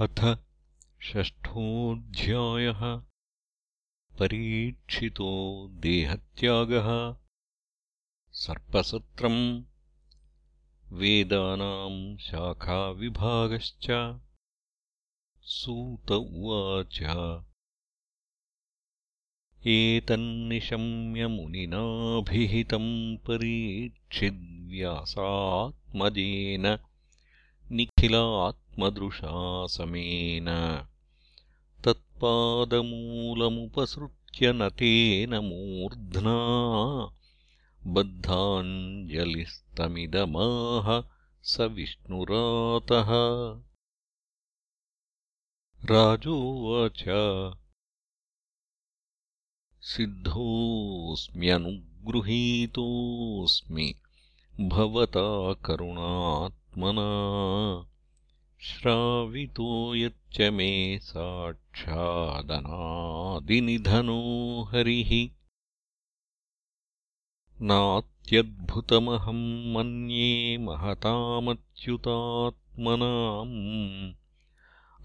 अथ षष्ठोऽध्यायः। परीक्षितो देहत्यागः। सर्पसत्रम् वेदानाम् शाखाविभागश्च। सूत उवाच। एतन्निशम्यमुनिनाभिहितम् परीक्षिद्व्यासात्मजेन निखिलात्मदृशासमेन तत्पादमूलमुपसृत्य न तेन मूर्ध्ना। बद्धाञ्जलिस्तमिदमाह स विष्णुरातः राजोवाच। सिद्धोऽस्म्यनुगृहीतोऽस्मि। भवता करुणात् श्रावितो यच्च मे साक्षादनादिनिधनो हरिः नात्यद्भुतमहम् मन्ये महतामच्युतात्मनाम्।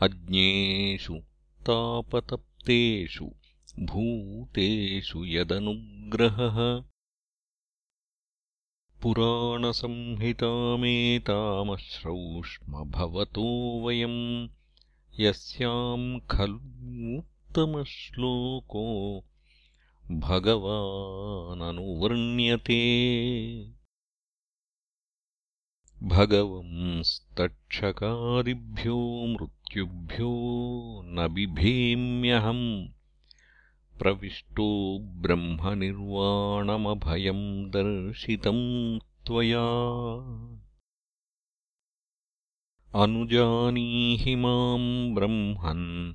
अज्ञेषु तापतप्तेषु भूतेषु यदनुग्रहः पुराणसंहितामेतामश्रौष्म भवतो वयम् यस्याम् खलूत्तमश्लोको भगवाननुवर्ण्यते। भगवंस्तक्षकादिभ्यो मृत्युभ्यो न बिभेम्यहम् प्रविष्टो ब्रह्मनिर्वाणमभयम् दर्शितम् त्वया। अनुजानीहि माम् ब्रह्मन्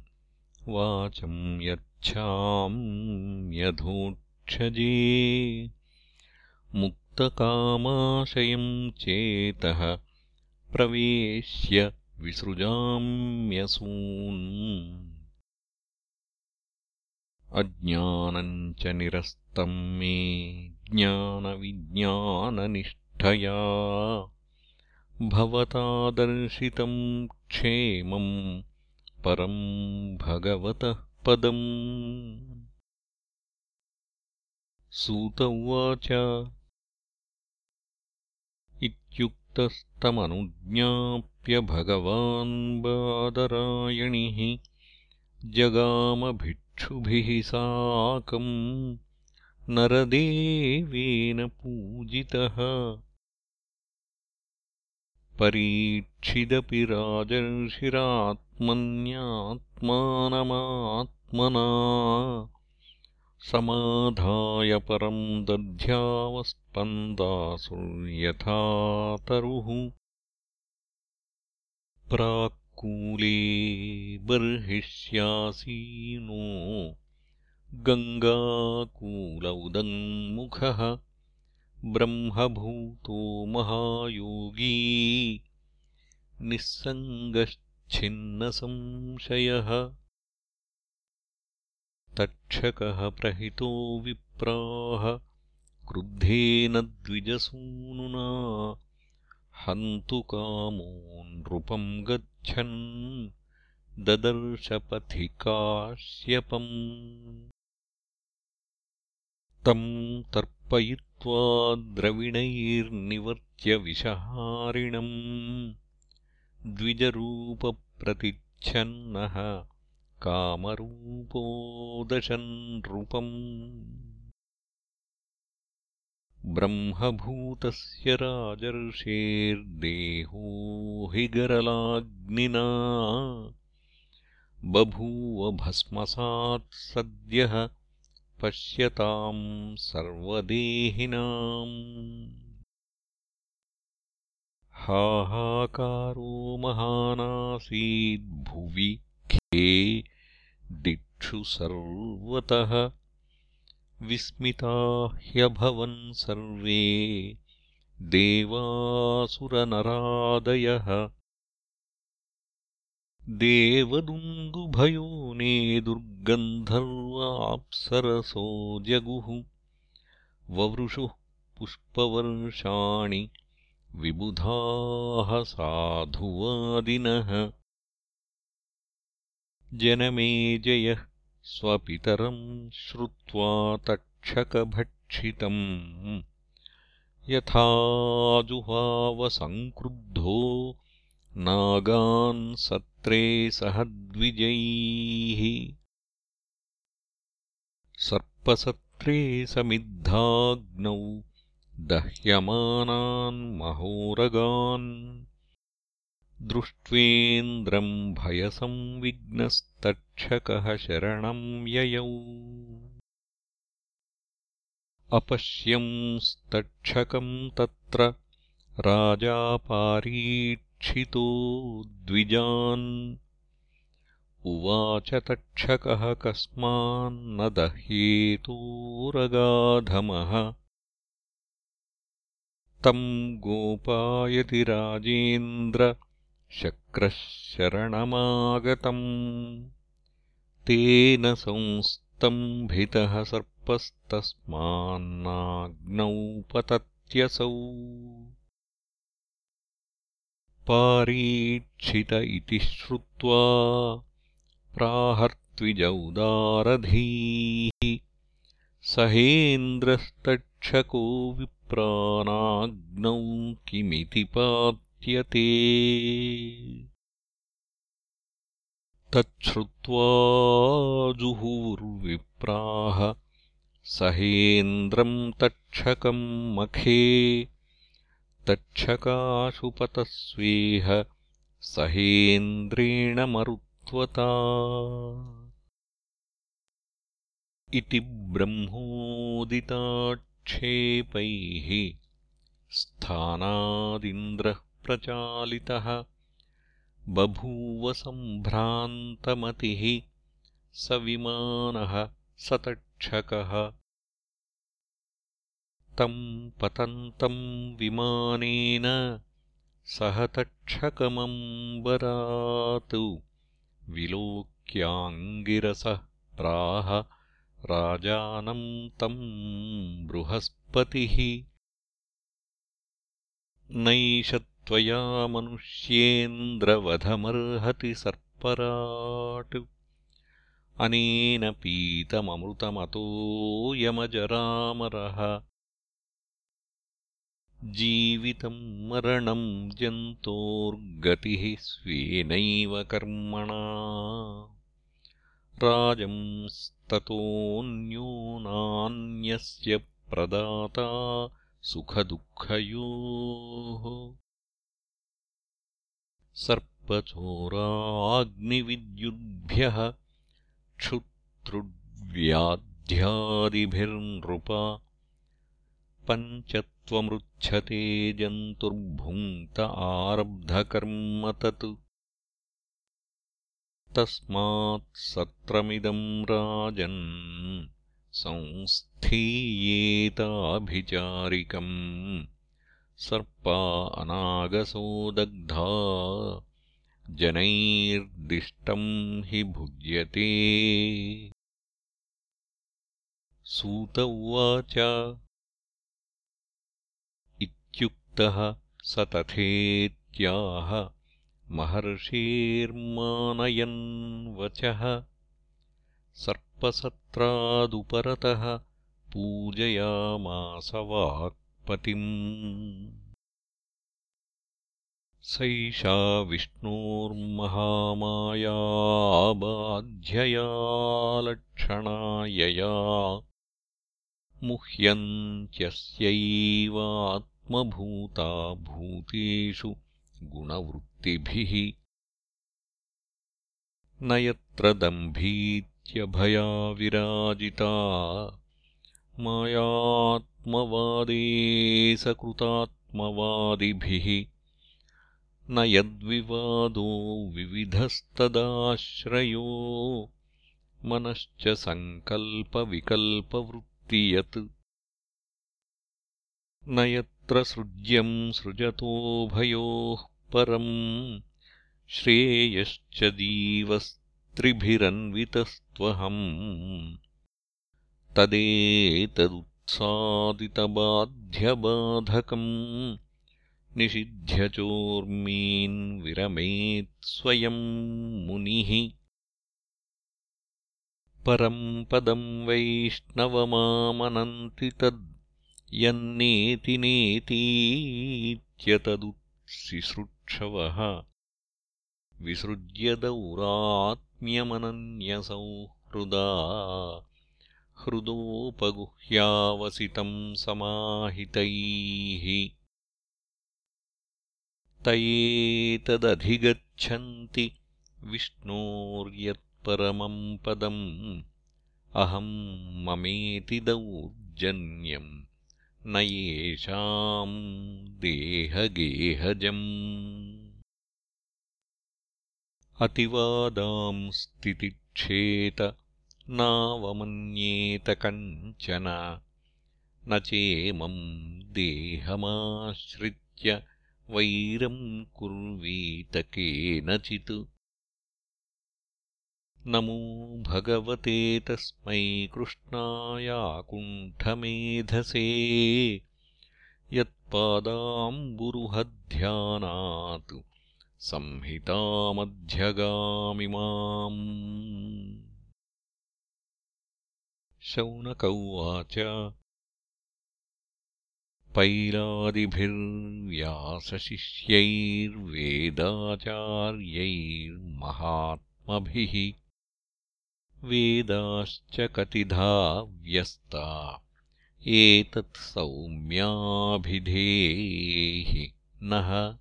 वाचम् यच्छाम्यधोक्षजे मुक्तकामाशयम् चेतः प्रवेश्य विसृजाम्यसून् अज्ञानम् च निरस्तम् मे ज्ञानविज्ञाननिष्ठया। भवतादर्शितम् क्षेमम् परम् भगवतः पदम्। सूत उवाच। इत्युक्तस्तमनुज्ञाप्य भगवान् बादरायणिः जगामभि क्षुभिः साकम् नरदेवेन पूजितः। परीक्षिदपि राजर्षिरात्मन्यात्मानमात्मना। समाधाय परम् दध्यावस्पन्दासुर्यथा तरुः कूले बर्हिष्यासीनो। गङ्गाकूल उदङ्मुखः ब्रह्मभूतो महायोगी। निःसङ्गश्छिन्नसंशयः। तक्षकः प्रहितो विप्राः क्रुद्धेन द्विजसूनुना हन्तु कामो नृपम् गच्छन्। ददर्शपथि काश्यपम्। तम् तर्पयित्वा द्रविणैर्निवर्त्य विषहारिणम्। द्विजरूपप्रतिच्छन्नः कामरूपोदशन् नृपम् ब्रह्मभूतस्य राजर्षेर्देहो हि गरलाग्निना। बभूव भस्मसात् सद्यः पश्यताम् सर्वदेहिनाम्। हाहाकारो महानासीद्भुवि खे दिक्षु सर्वतः विस्मिता ह्यभवन् सर्वे देवासुरनरादयः। देवदुन्दुभयोने दुर्गन्धर्वाप्सरसो जगुः। ववृषुः पुष्पवर्षाणि विबुधाः साधुवादिनः। जनमेजयः स्वपितरम् श्रुत्वा तक्षकभक्षितम्। यथाजुहावसङ्क्रुद्धो नागान् सत्रे सह द्विजैः सर्पसत्रे समिद्धाग्नौ दह्यमानान् महोरगान् दृष्ट्वेन्द्रम् भयसंविघ्नस्तक्षकः शरणम् ययौ। अपश्यंस्तक्षकम् तत्र राजापारीक्षितो द्विजान्। उवाच तक्षकः कस्मान्न दह्येतोरगाधमः तम् गोपायति राजेन्द्र शक्रः शरणमागतम् तेन संस्तम्भितः सर्पस्तस्मान्नाग्नौ पतत्यसौ। पारीक्षित इति श्रुत्वा प्राहर्त्विजौदारधीः सहेन्द्रस्तक्षको विप्रानाग्नौ किमिति पात्यते तच्छ्रुत्वा जुहुर्विप्राः सहेन्द्रम् तक्षकम् मखे। तक्षकाशुपतस्वेह सहेन्द्रेण मरुत्वता। इति ब्रह्मोदिताक्षेपैः स्थानादिन्द्रः प्रचालितः। बभूव सम्भ्रान्तमतिः स विमानः स तक्षकः तम् पतन्तम् विमानेन सह तक्षकमम्बरात् विलोक्याङ्गिरसः प्राह राजानम् तम् बृहस्पतिः। नैष त्वया मनुष्येन्द्रवधमर्हति सर्पराट्। अनेन पीतममृतमतोऽयमजरामरः जीवितम् मरणम् जन्तोर्गतिः स्वेनैव कर्मणा। राजंस्ततोऽन्यो नान्यस्य प्रदाता सुखदुःखयोः सर्पचोराग्निविद्युद्भ्यः क्षुत्रुव्याध्यादिभिर्नृप पञ्चत्वमृच्छते जन्तुर्भुङ्क्त आरब्धकर्म तत् तस्मात्सत्रमिदम् राजन् संस्थीयेताभिचारिकम् सर्पा अनागसो दग्धा जनैर्दिष्टम् हि भुज्यते। सूत उवाच। इत्युक्तः स तथेत्याह महर्षेर्मानयन् वचः। सर्पसत्रादुपरतः पूजयामास वाक्पतिम् सैषा विष्णोर्महामायाबाध्यया यया मुह्यन्त्यस्यैवात्मभूता भूतेषु गुणवृत्तिभिः। न यत्र दम्भीत्यभया विराजिता मायात्मवादे सकृतात्मवादिभिः न यद्विवादो विविधस्तदाश्रयो मनश्च सङ्कल्पविकल्पवृत्तियत् न यत्र सृज्यम् सृजतोभयोः परम् श्रेयश्च जीवस्त्रिभिरन्वितस्त्वहम् तदेतदुत्सादितबाध्यबाधकम् निषिध्य चोर्मीन् विरमेत् स्वयम् मुनिः। परम् पदम् वैष्णवमामनन्ति तद् यन्नेति नेतीत्यतदुत्सिसृक्षवः। विसृज्य दौरात्म्यमनन्यसंहृदा हृदोपगुह्यावसितम् समाहितैः। तयेतदधिगच्छन्ति विष्णोर्यत्परमम् पदम्। अहम् ममेति दौर्जन्यम् न येषाम् देहगेहजम्। अतिवादांस्तितिक्षेत नावमन्येत कञ्चन। न चेमम् देहमाश्रित्य वैरम् कुर्वीत केनचित्। नमो भगवते तस्मै कृष्णायाकुण्ठमेधसे। यत्पादाम्बुरुहध्यानात् संहितामध्यगामिमाम् शौनक उवाच पैलादिभिर्व्यासशिष्यैर्वेदाचार्यैर्महात्मभिः। वेदाश्च कतिधा व्यस्ता। एतत्सौम्याभिधेहि नः।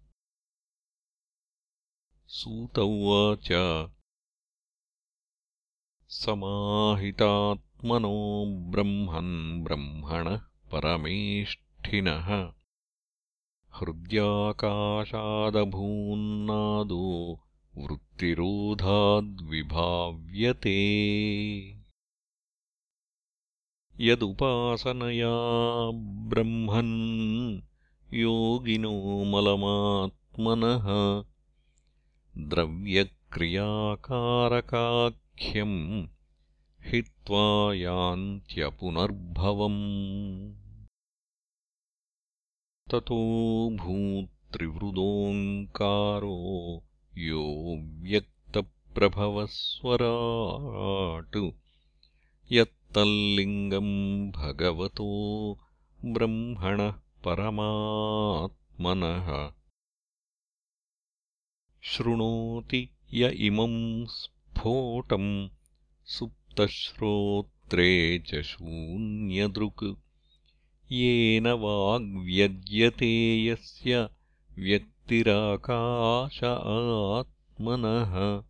सूत उवाच समाहितात्मनो ब्रह्मन् ब्रह्मणः परमेष् हृद्याकाशादभून्नादो वृत्तिरोधाद्विभाव्यते। यदुपासनया ब्रह्मन् योगिनो मलमात्मनः। द्रव्यक्रियाकारकाख्यम् हित्वा यान्त्यपुनर्भवम्। ततो भूत्रिवृदोङ्कारो यो व्यक्तप्रभवस्वराट्। यत्तल्लिङ्गम् भगवतो ब्रह्मणः परमात्मनः। शृणोति य इमम् स्फोटम् सुप्तश्रोत्रे च शून्यदृक् येन वाग्व्यज्यते यस्य व्यक्तिराकाश आत्मनः।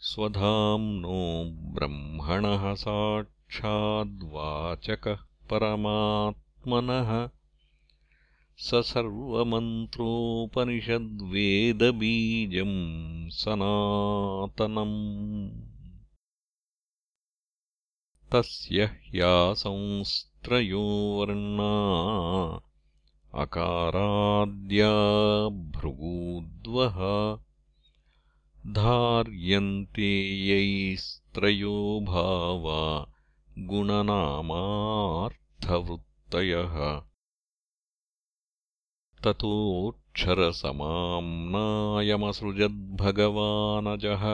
स्वधाम्नो ब्रह्मणः साक्षाद्वाचकः परमात्मनः। स सर्वमन्त्रोपनिषद्वेदबीजम् सनातनम् तस्य ह्यासंस्त्रयो वर्णा अकाराद्या भृगूद्वः धार्यन्ते यैस्त्रयो भावा गुणनामार्थवृत्तयः। ततोऽक्षरसमाम्नायमसृजद्भगवानजः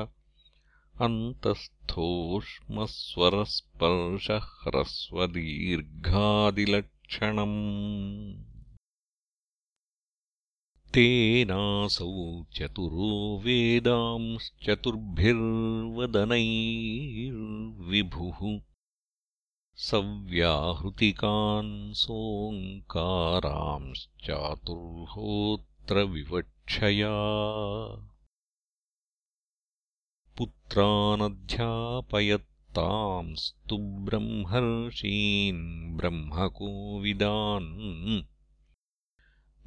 अन्तस्थोष्मस्वरस्पर्शह्रस्वदीर्घादिलक्षणम्। तेनासौ चतुरो वेदांश्चतुर्भिर्वदनैर्विभुः। सव्याहृतिकान् सोऽङ्कारांश्चातुर्होऽत्र विवक्षया पुत्रानध्यापयत्तांस्तु ब्रह्मर्षीन् ब्रह्मकोविदान्।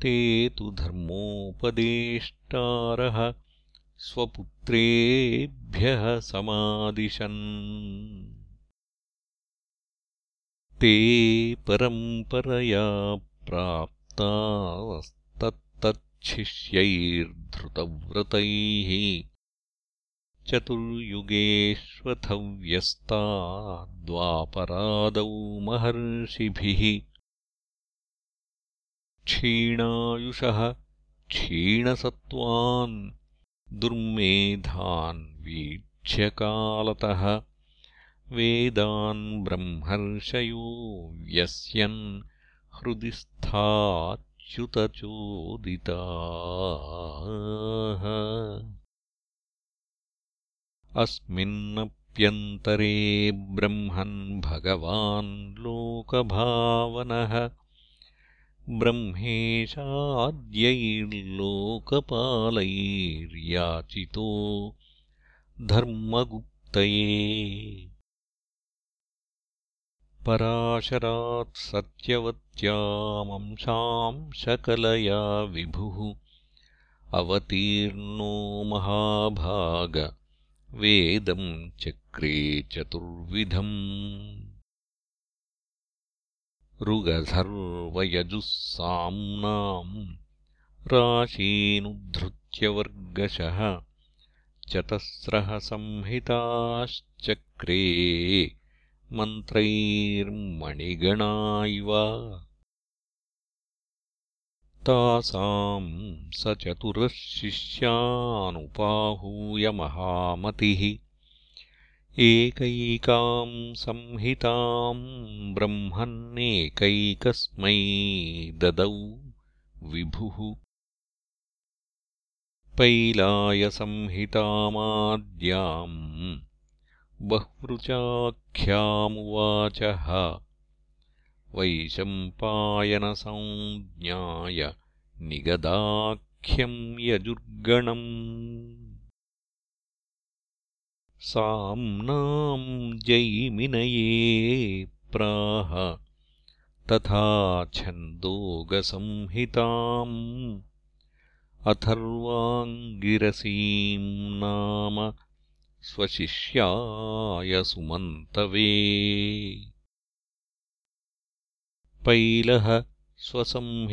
ते तु धर्मोपदेष्टारः स्वपुत्रेभ्यः समादिशन्। ते परम्परया प्राप्तास्तत्तच्छिष्यैर्धृतव्रतैः चतुर्युगेष्वथव्यस्ता द्वापरादौ महर्षिभिः क्षीणायुषः क्षीणसत्त्वान् दुर्मेधान् वीक्षमाणाः प्रतीक्ष्यकालतः वेदान् ब्रह्मर्षयो व्यस्यन् हृदि स्थाच्युतचोदिताः अस्मिन्नप्यन्तरे ब्रह्मन् भगवान् लोकभावनः। ब्रह्मेशाद्यैर्लोकपालैर्याचितो धर्मगुप्तये। पराशरात् सत्यवत्यामंशांशकलया विभुः। अवतीर्णो महाभाग वेदम् चक्रे चतुर्विधम्। ऋगधर्वयजुःसाम्नाम् राशीनुद्धृत्यवर्गशः चतस्रः संहिताश्चक्रे मन्त्रैर्मणिगणा इव तासाम् स चतुरः शिष्यानुपाहूय महामतिः। एकैकाम् संहिताम् ब्रह्मन्नेकैकस्मै ददौ विभुः। पैलायसंहितामाद्याम् बह्वृचाख्यामुवाचः वैशम्पायनसंज्ञाय निगदाख्यम् यजुर्गणम्। साम्नाम् जैमिनये प्राह तथा छन्दोगसंहिताम्। अथर्वाङ्गिरसीम् नाम स्वशिष्याय सुमन्तवे पैलः स्वसंहितामूचे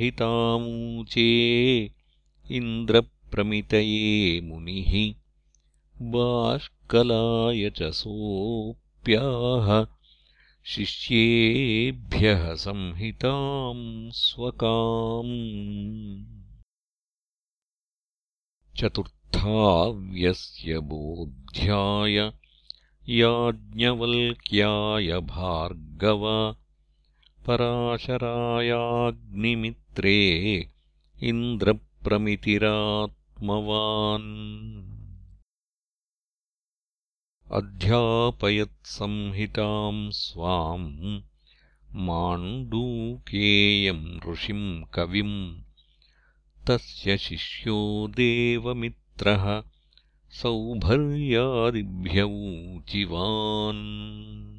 इन्द्रप्रमितये मुनिः बाष्कलाय च सोऽप्याह शिष्येभ्यः संहिताम् स्वकाम्। चतुर्थाव्यस्य बोध्याय याज्ञवल्क्याय भार्गव पराशरायाग्निमित्रे इन्द्रप्रमितिरात्मवान्। अध्यापयत्संहिताम् स्वाम् माण्डूकेयम् ऋषिम् कविम् तस्य शिष्यो देवमित्रः सौभर्यादिभ्यौचिवान्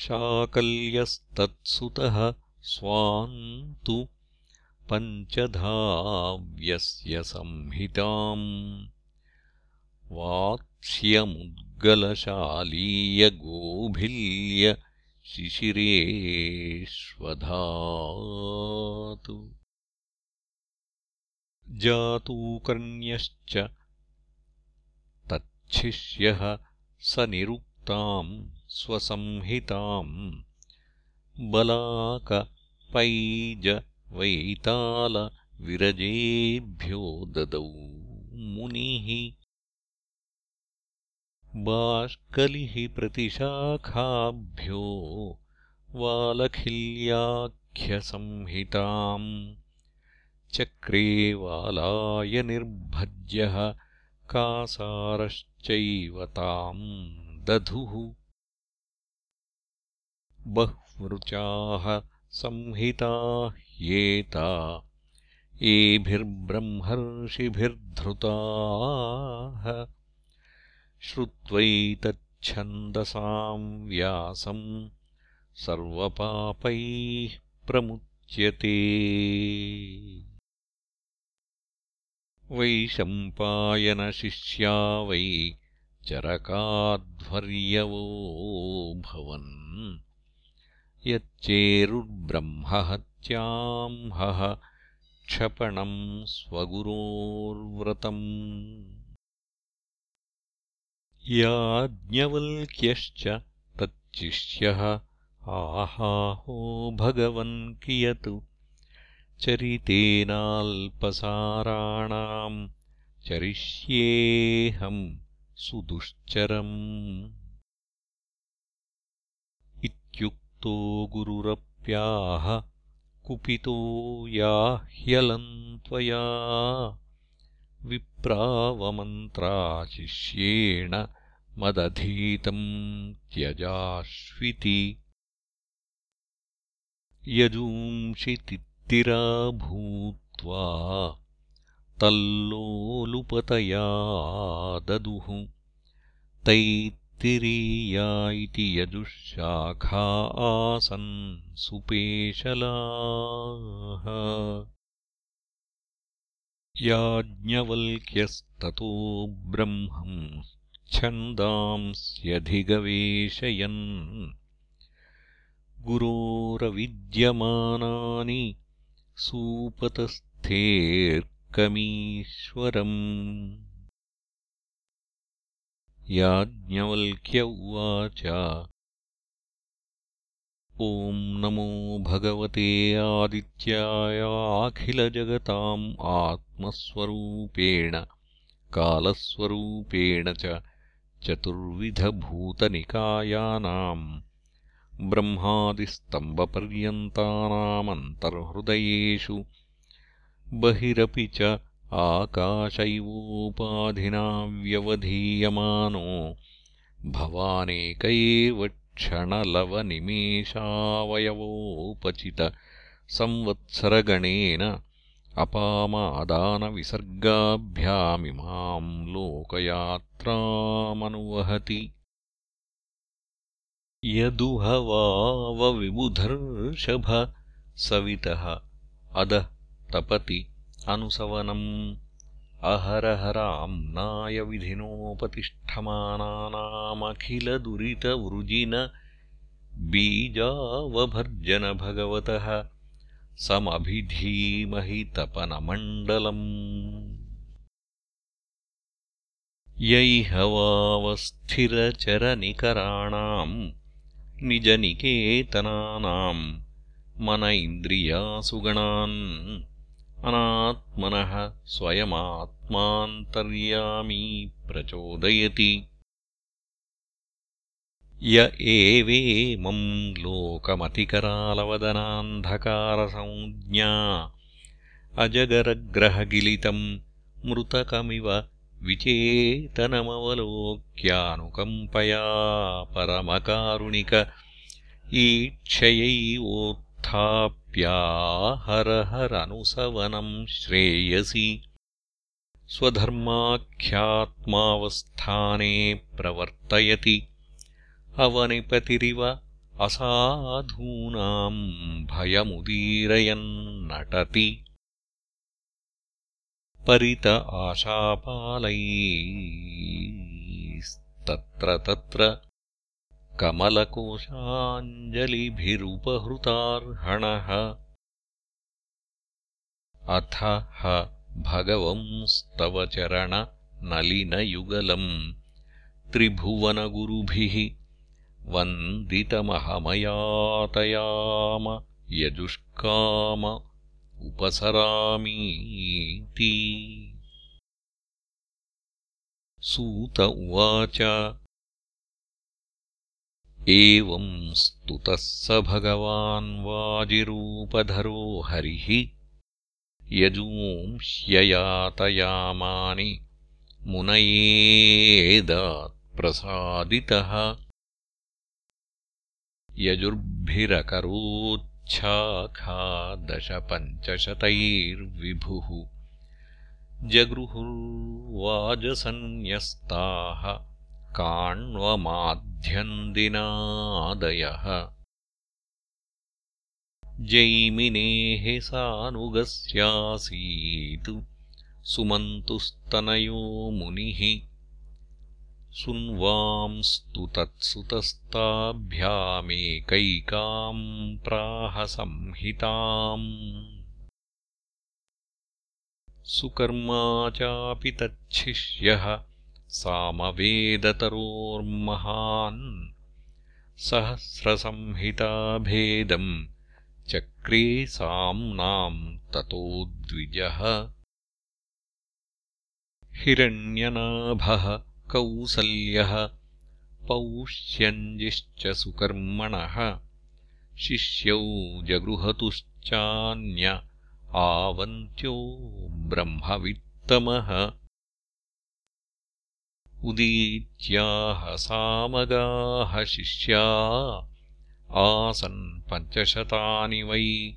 शाकल्यस्तत्सुतः स्वान् तु पञ्चधाव्यस्य संहिताम्। वात्स्यमुद्गलशालीयगोभिल्य शिशिरेष्वधातु। जातूकर्ण्यश्च तच्छिष्यः स निरुक्ताम् स्वसंहिताम्। बलाकपैजवैतालविरजेभ्यो ददौ मुनिः। बाष्कलिः प्रतिशाखाभ्यो वालखिल्याख्यसंहिताम्। चक्रे वालाय निर्भज्यः कासारश्चैव ताम् दधुः बह्वृचाः संहिता ह्येता एभिर्ब्रह्मर्षिभिर्धृताः। श्रुत्वैतच्छन्दसाम् व्यासम् सर्वपापैः प्रमुच्यते। वैशम्पायनशिष्या वै चरकाध्वर्यवो भवन् यच्चेरुर्ब्रह्महत्यां क्षपणम् स्वगुरोर्व्रतम्। याज्ञवल्क्यश्च तच्चिष्यः आहाहो भगवन् कियत्। चरितेनाल्पसाराणाम् चरिष्येऽहम् सुदुश्चरम् इत्युक्तो गुरुरप्याह कुपितो याह्यलम् त्वया। विप्रावमन्त्राशिष्येण मदधीतम् त्यजाश्विति। यजूंषितित्तिरा भूत्वा तल्लोलुपतया ददुः तैत्तिरीया इति यजुःशाखा आसन् सुपेशलाः। याज्ञवल्क्यस्ततो ब्रह्मम् छन्दांस्यधिगवेशयन्। गुरोरविद्यमानानि सूपतस्थेऽर्कमीश्वरम् याज्ञवल्क्य उवाच ॐ नमो भगवते आदित्यायाखिलजगताम् आत्मस्वरूपेण कालस्वरूपेण च चतुर्विधभूतनिकायानाम् ब्रह्मादिस्तम्बपर्यन्तानामन्तर्हृदयेषु बहिरपि च आकाशैवोपाधिना व्यवधीयमानो। भवानेक एव क्षणलवनिमेषावयवोपचितसंवत्सरगणेन अपामादानविसर्गाभ्यामिमाम् लोकयात्रामनुवहति। यदुहवावविबुधर्षभ सवितः अदः तपति अनुसवनम् अहरहराम्नायविधिनोपतिष्ठमानानामखिलदुरितवृजिन बीजावभर्जनभगवतः समभिधीमहि तपनमण्डलम् यैहवावस्थिरचरनिकराणाम् निजनिकेतनानाम् मन इन्द्रियासुगणान् अनात्मनः स्वयमात्मान्तर्यामी प्रचोदयति। य एवेमम् लोकमतिकरालवदनान्धकारसंज्ञा। अजगरग्रहगिलितम् मृतकमिव विचेतनमवलोक्यानुकम्पया परमकारुणिक ईक्षयैवोत्थाप्याहरहरनुसवनम् श्रेयसि। स्वधर्माख्यात्मावस्थाने प्रवर्तयति। अवनिपतिरिव असाधूनाम् भयमुदीरयन्नटति परित आशापालैस्तत्र तत्र कमलकोशाञ्जलिभिरुपहृतार्हणः। अथ ह भगवंस्तव चरणनलिनयुगलम् त्रिभुवनगुरुभिः वन्दितमहमयातयाम यजुष्काम उपसरामीति। सूत उवाच एवम् स्तुतः स भगवान् वाजिरूपधरो हरिः। यजूंष्ययातयामानि मुनयेदात्प्रसादितः। यजुर्भिरकरोच्छाखा दशपञ्चशतैर्विभुः जगृहुर्वाजसन्न्यस्ताः काण्वमाध्यन्दिनादयः। जैमिनेः सानुगस्यासीत् सुमन्तुस्तनयो मुनिः। सुन्वांस्तु तत्सुतस्ताभ्यामेकैकाम् प्राहसंहिताम्। सुकर्मा चापि तच्छिष्यः सामवेदतरोर्महान् सहस्रसंहिताभेदम् चक्रे साम्नाम् ततो द्विजः। हिरण्यनाभः कौसल्यः पौष्यञ्जिश्च सुकर्मणः शिष्यौ जगृहतुश्चान्य आवन्त्यो ब्रह्मवित्तमः उदीच्याः सामगाः शिष्या। आसन् पञ्चशतानि वै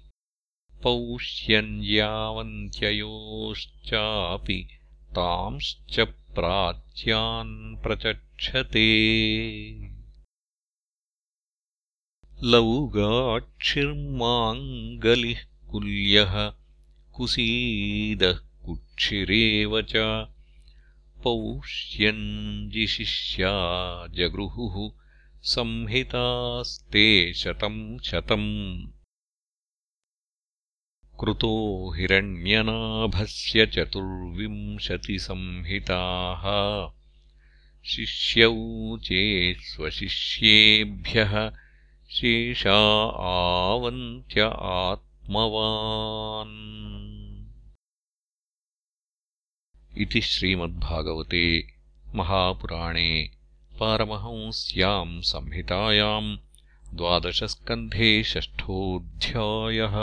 पौष्यञ्ज्यावन्त्ययोश्चापि तांश्च प्राच्यान् प्रचक्षते। लौगाक्षिर्माङ्गलिः कुल्यः कुसीदः कुक्षिरेव च पौष्यञ्जिशिष्या जगृहुः संहितास्ते शतम् शतम्। कृतो हिरण्यनाभस्य चतुर्विंशतिसंहिताः। शिष्यौ चे स्वशिष्येभ्यः शेषा आवन्त्य आत्मवान् इति श्रीमद्भागवते महापुराणे पारमहंस्याम् संहितायाम् द्वादशस्कन्धे षष्ठोऽध्यायः